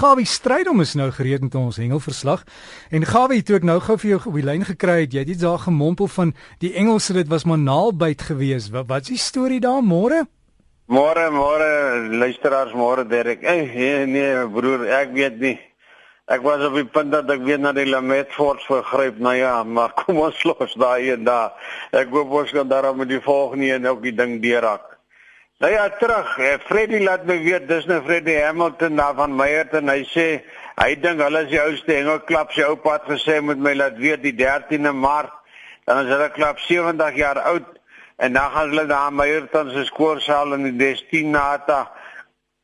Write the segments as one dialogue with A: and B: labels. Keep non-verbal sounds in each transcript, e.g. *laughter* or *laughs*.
A: Gawie Strydom is nou gereed met ons hengelverslag. En Gawie, toe ek nou gou vir jou op die lyn gekry het, jy het iets daar gemompel van die Engelse dit was maar naalbyt geweest. Wat wat is die storie daar môre?
B: Môre, môre luisteraars, môre Derek. Ey, nee, nee broer, ek weet nie. Ek was op die punt dat ek weer na die Lamet Fort vergryp. Nou ja, maar *laughs* kom ons los daai en daar. Ek hoop ons kan daarom met die volgende en ook die ding deurraak. Nou ja, terug. Eh, Freddy laat my weet dis nou Freddy Hamilton daar van Meyerton. Hy sê hy dink hulle is die ouste hengelklub se oupa het gesê moet my laat weet die 13de Maart. Dan is hulle klub 70 jaar oud en dan gaan hulle daar Meyerton se skoorsaal in die Destinata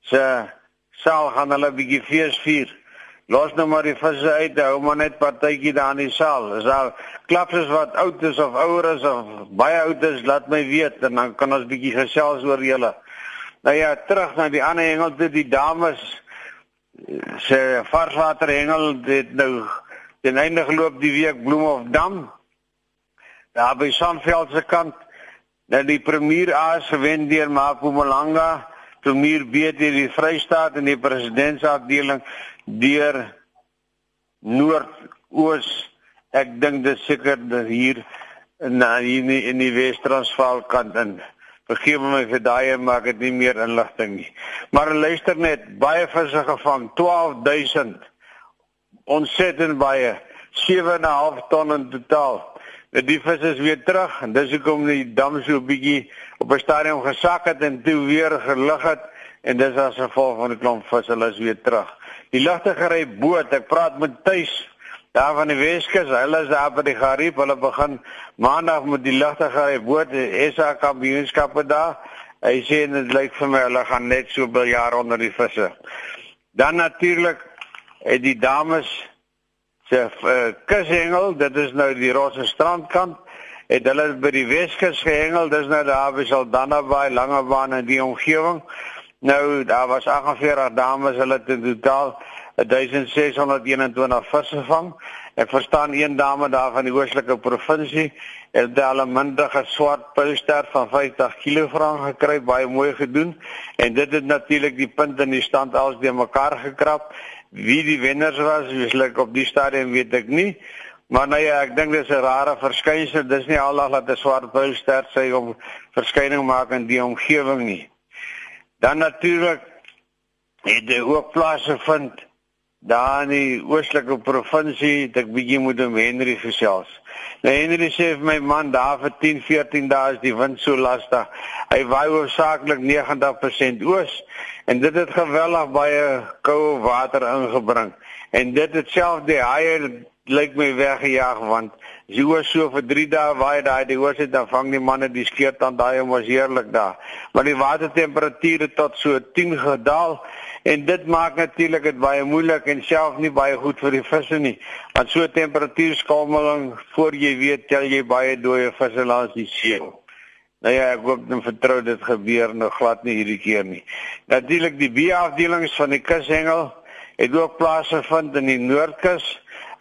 B: se saal gaan hulle bietjie fees vier. Los nou maar die visse uit, hou maar net partytjie daar in die saal. Is daar klapses wat oud is of ouer is of baie oud is, laat my weet en dan kan ons bietjie gesels oor julle. Nou ja, terug na die ander hengel toe die dames se varswater hengel dit nou ten einde geloop die week Bloemhof Dam. Daar by Sandveld se kant nou die premier A se wen deur Mpumalanga premier B deur die Vrystaat en die presidentsafdeling deur Noord-Oos. Ek dink dit seker hier na hier in die, in die Wes-Transvaal kant in. Vergeef my vir daai maar ek het nie meer inligting nie. Maar luister net, baie visse gevang, 12000. Ontsettend baie, 7.5 ton in totaal. Die visse is weer terug en dis hoekom die dam so bietjie op 'n stadium gesak het en toe weer gelig het en dis as gevolg van die klomp vis hulle is weer terug. Die ligtegery boot, ek praat met tuis daar van die Weskus, hulle is daar by die Gariep, hulle begin maandag met die ligtegery boot, SA kampioenskappe daar. Hy sê dit lyk vir my hulle gaan net so bil jaar onder die visse. Dan natuurlik het die dames se uh, kushengel, dit is nou die Rosse strandkant het hulle by die Weskus gehengel, dis nou daar by Saldanha Bay, Langebaan en die omgewing. Nou daar was 48 dames, hulle het in totaal 1621 visse gevang. Ek verstaan een dame daar van die Oostelike provinsie het hulle mindige swart pilster van 50 kg gekry, baie mooi gedoen. En dit het natuurlik die punt in die stand als die mekaar gekrap. Wie die wenners was, wielik op die stadium weet ek nie. Maar ja, ek dink dis 'n rare verskynsel. Dis nie aldag dat 'n swart pilster sy om verskyning maak in die omgewing nie. Dan natuurlik het hy ook plase vind daar in die oostelike provinsie, ek bietjie moet hom Henry gesels. Nou Henry sê vir my man daar vir 10, 14 dae is die wind so lastig. Hy waai hoofsaaklik 90% oos en dit het geweldig baie koue water ingebring. En dit het self die haie lyk my weggejaag want Jy was so vir 3 dae waai daai die hoors het dan vang die manne die skeert aan daai om was heerlik daar. Maar die watertemperatuur het tot so 10 gedaal en dit maak natuurlik dit baie moeilik en self nie baie goed vir die visse nie. Want so temperatuurskalmeling voor jy weet tel jy baie dooie visse langs die see. Nou ja, ek hoop dan vertrou dit gebeur nou glad nie hierdie keer nie. Natuurlik die B-afdelings van die kushengel het ook plase vind in die Noordkus.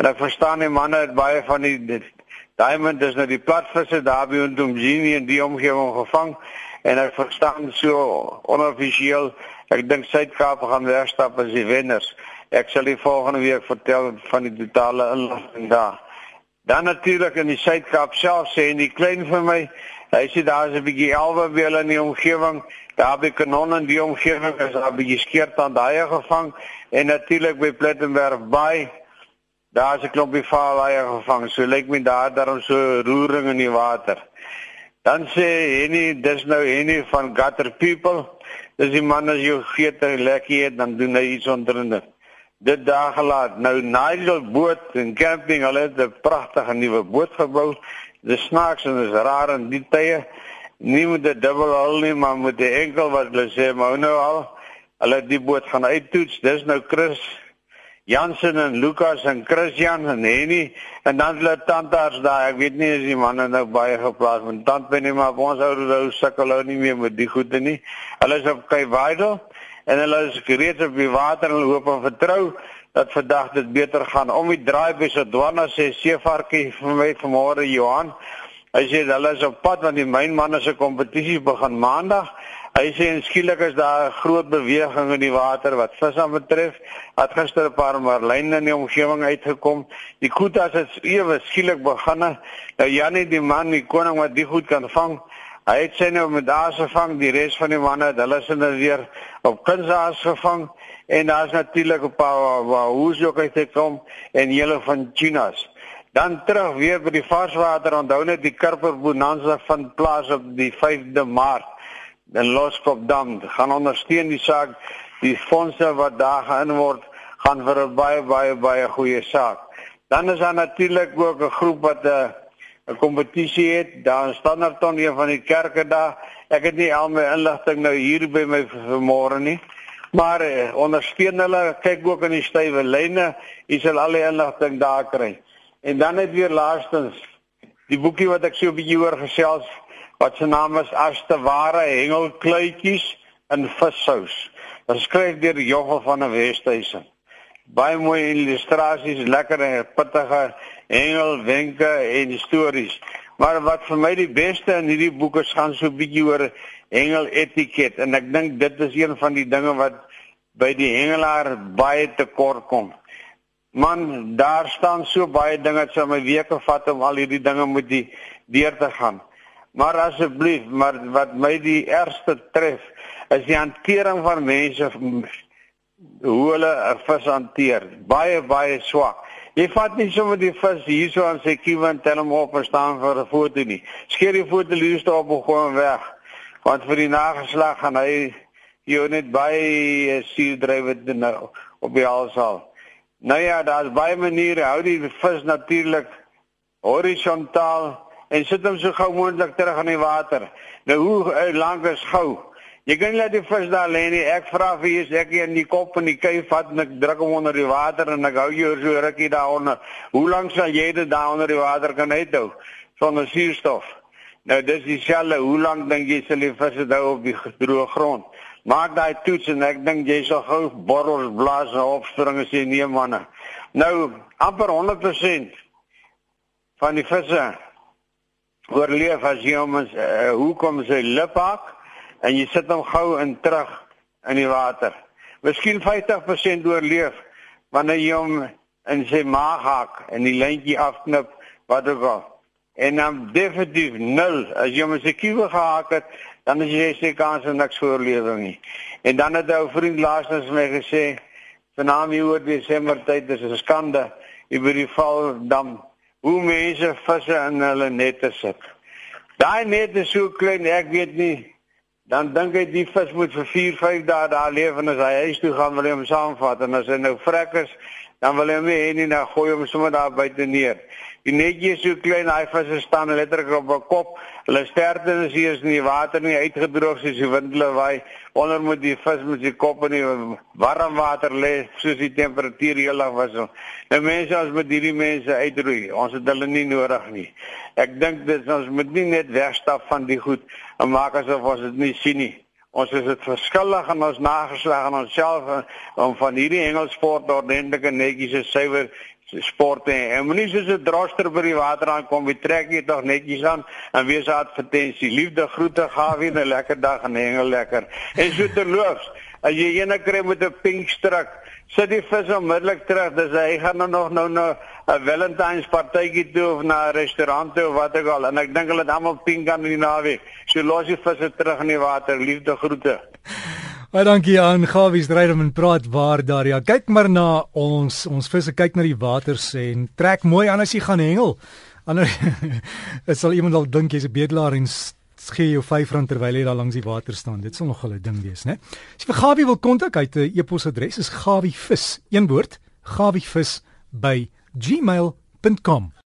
B: En ek verstaan die manne het baie van die Diamond is nou die platvisse daar by rondom Genie in die omgewing gevang en ek verstaan so onoffisieel ek dink Suid-Kaap gaan wegstap as die wenners. Ek sal die volgende week vertel van die totale inligting daar. Dan natuurlik in die Suid-Kaap self sê en die klein vir my, hy sê daar is 'n bietjie alwe weer in die omgewing. Daar by Kanon in die omgewing is daar 'n bietjie skeert aan daai gevang en natuurlik by Plettenberg Bay Daar is 'n klompie vaalaie gevang. So lyk my daar daarom so roering in die water. Dan sê Henny, dis nou Henny van Gutter People. Dis die man as jy geet en lekker eet, dan doen hy iets onder in dit. Daar gelaat. Nou Nigel boot en camping, hulle het 'n pragtige nuwe boot gebou. Dis snaaks en is raar in die tye. Nie met 'n dubbel hull nie, maar met 'n enkel wat hulle sê, maar nou al. Hulle die boot gaan uittoets. Dis nou Chris Jansen en Lukas en Christian en Henny en dan hulle tandarts daar. Ek weet nie as die manne nou baie geplaas met tant binne maar ons ou ou sukkel ou nie meer met die goede nie. Hulle is op Kaiwaidel en hulle is gereed op die water en hoop en vertrou dat vandag dit beter gaan. Om die draai by so dwana sê seevarkie vir my vanmôre Johan. Hy sê hulle is op pad want die mynmanne se kompetisie begin maandag. Hy sê skielik is daar 'n groot beweging in die water wat vis aan Het gister 'n paar marline in die omgewing uitgekom. Die koetas het ewe skielik begin. Nou Janie die man, die koning wat die goed kan vang. Hy het sy nou met daar se vang, die res van die manne, hulle is nou weer op kunsaas gevang en daar's natuurlik 'n paar hoes ook uit gekom en hele van Chinas. Dan terug weer by die varswater, onthou net die Karper Bonanza van plaas op die 5de Maart in Loskopdam gaan ondersteun die saak die fondse wat daar gein word gaan vir 'n baie baie baie goeie saak. Dan is daar natuurlik ook 'n groep wat 'n uh, 'n kompetisie het daar in Standerton een van die kerke daar. Ek het nie al my inligting nou hier by my vanmôre nie. Maar uh, ondersteun hulle, kyk ook in die stywe lyne, jy sal al die inligting daar kry. En dan net weer laastens die boekie wat ek so 'n bietjie oor gesels wat se naam is as te ware hengelkluitjies in vissous. Dit skryf deur Joffel van der Westhuizen. Baie mooi illustrasies, lekker en pittige hengelwenke en stories. Maar wat vir my die beste in hierdie boeke gaan so 'n bietjie oor hengel etiket en ek dink dit is een van die dinge wat by die hengelaar baie tekort kom. Man, daar staan so baie dinge wat sou my weke vat om al hierdie dinge moet die deur te gaan. Maar asseblief, maar wat my die ergste tref, is die hantering van mense hoe hulle 'n vis hanteer. Baie baie swak. Jy vat nie sommer die vis hierso aan sy kiem en tel hom op en staan vir 'n foto nie. Skeer die foto liewer op en gooi hom weg. Want vir die nageslag gaan hy jou net baie suur dit nou op die haalsaal. Nou ja, daar's baie maniere hou die vis natuurlik horisontaal en sit hom so gou moontlik terug in die water. Nou hoe uh, lank is gou? Jy kan nie laat die vis daar lê nie. Ek vra vir jy ek in die kop en die kuif vat en ek druk hom onder die water en ek hou jou so rukkie daaronder. Hoe lank sal jy dit daar onder die water kan uithou sonder suurstof? Nou dis dieselfde. Hoe lank dink jy sal die vis dit hou op die droë grond? Maak daai toets en ek dink jy sal gou borrels blaas en opspring as jy nee manne. Nou amper 100% van die visse oorleef as jy hom uh, hoekom sy lip hak en jy sit hom gou in terug in die water. Miskien 50% oorleef wanneer jy hom in sy maag hak en die lyntjie afknip wat ook al. En dan definitief nul as jy hom in sy kiewe gehak het, dan is jy se kans om niks oorlewing nie. En dan het 'n vriend laasens my gesê, "Vanaand hier oor Desember tyd is 'n skande, jy by die val dan hoe mense visse in hulle nette sit. Daai net is so klein, ek weet nie. Dan dink ek die vis moet vir 4, 5 dae daar leef en as hy huis toe gaan wil hy hom saamvat en as hy nou vrek is, dan wil hy hom nie nie dan gooi hom sommer daar buite neer. Die netjie is so klein, daai visse staan letterlik op 'n kop. Hulle sterte is hier in die water nie uitgedroog soos die wind hulle waai. Onder moet die vis met sy kop in die warm water lê soos die temperatuur heel lang wissel. Nou mense as met hierdie mense uitroei, ons het hulle nie nodig nie. Ek dink dit ons moet nie net wegstap van die goed en maak asof ons dit nie sien nie. Ons is dit verskillig aan ons nageslag en onsself om van hierdie hengelsport ordentlik en netjies en suiwer sport en moenie soos 'n droster by die water aankom, jy trek jy tog netjies aan en wees advertensie. Liefde groete, gawe 'n lekker dag en hengel lekker. En so terloops, as jy ene kry met 'n pink stryk, sit die vis onmiddellik terug. Dis hy gaan nou nog nou nou 'n Valentine's partytjie toe of na 'n restaurant of wat ook al en ek dink hulle het almal pink aan in die naweek. So los die visse terug in die water. Liefde groete.
A: Baie dankie aan Gawie Strydom en praat waar daar ja. Kyk maar na ons ons visse kyk na die waters en trek mooi aan as jy gaan hengel. Ander dit *laughs* sal iemand al dink jy's 'n bedelaar en gee jou R5 terwyl jy daar langs die water staan. Dit sal nogal 'n ding wees, né? As jy vir Gawie wil kontak, hy het 'n e-posadres is gawievis, een woord, gawievis by gmail.com